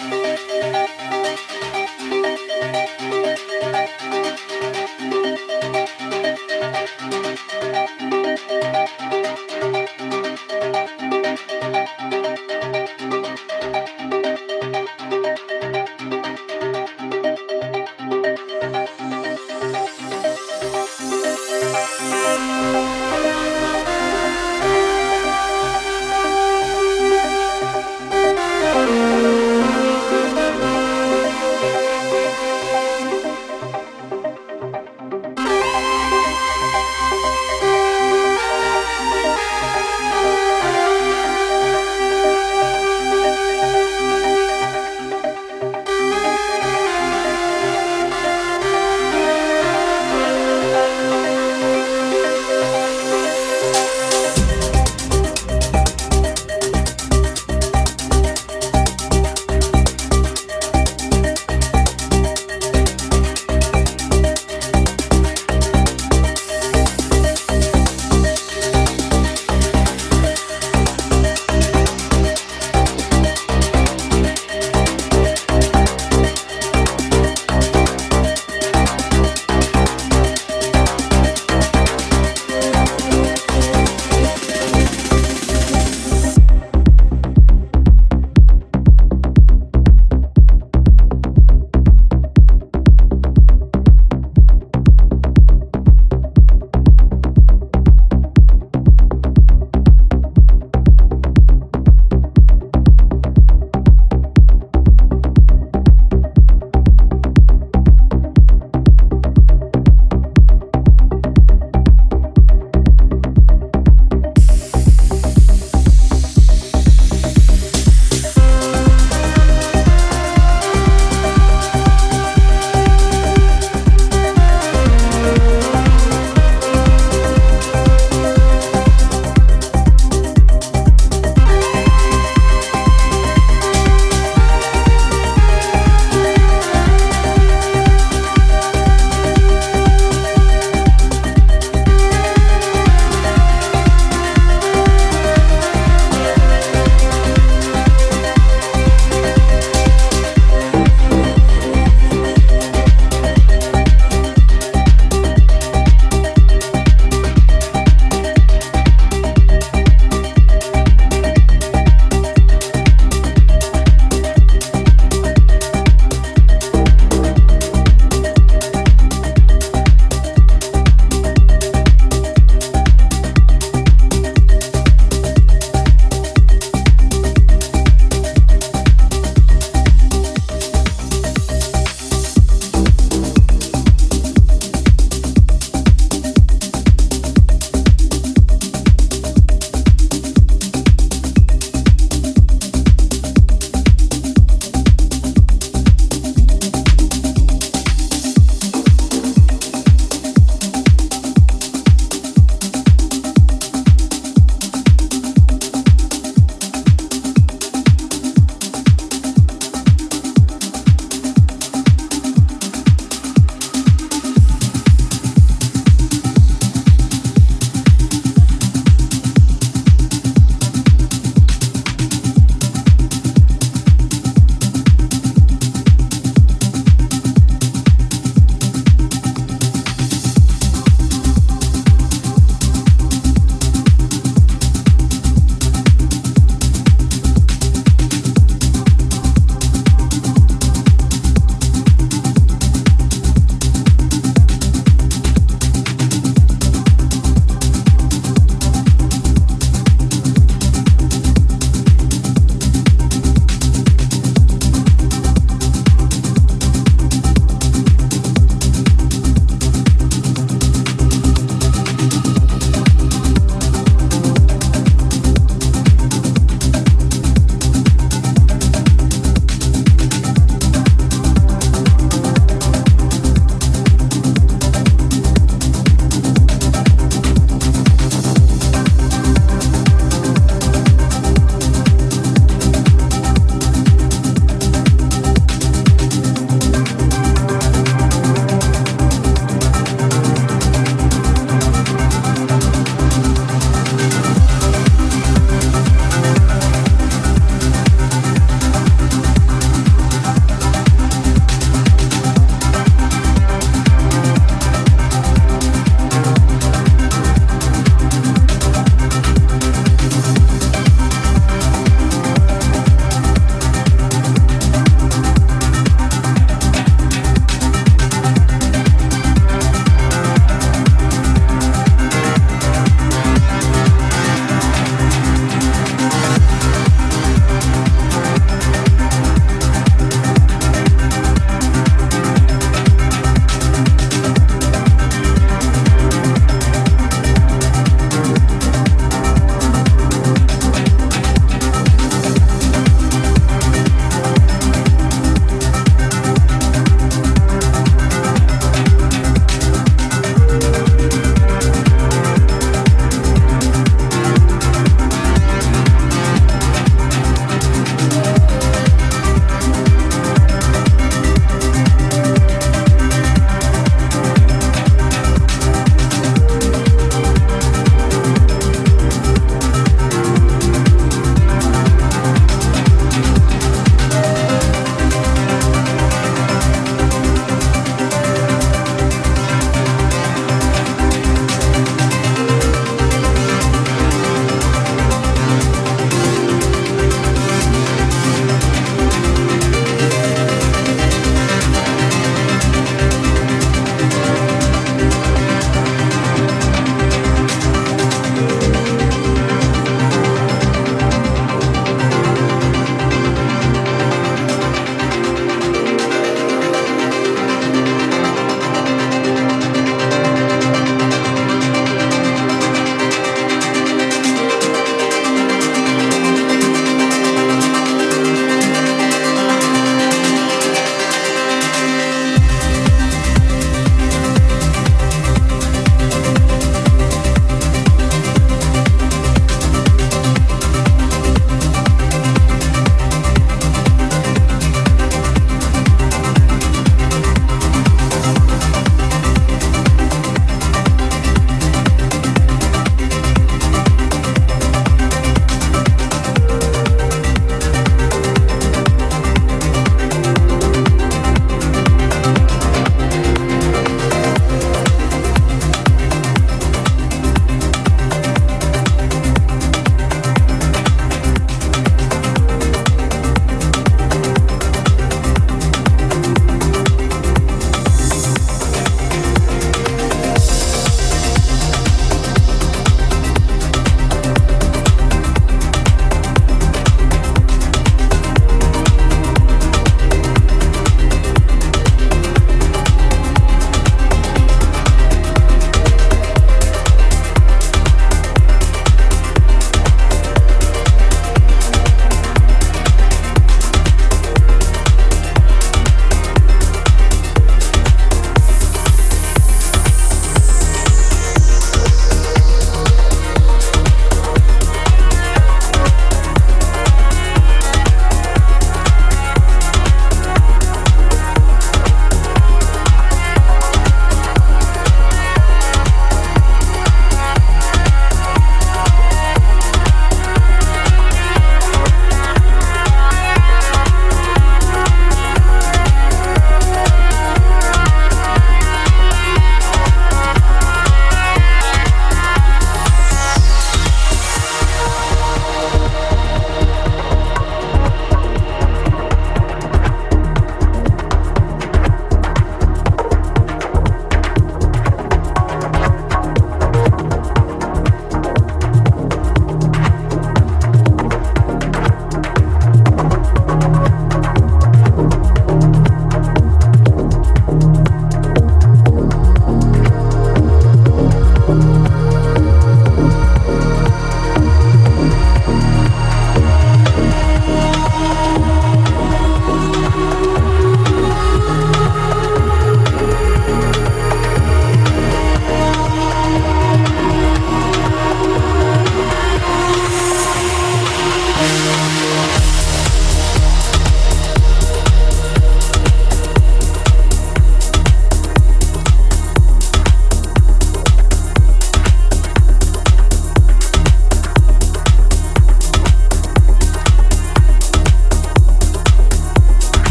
Música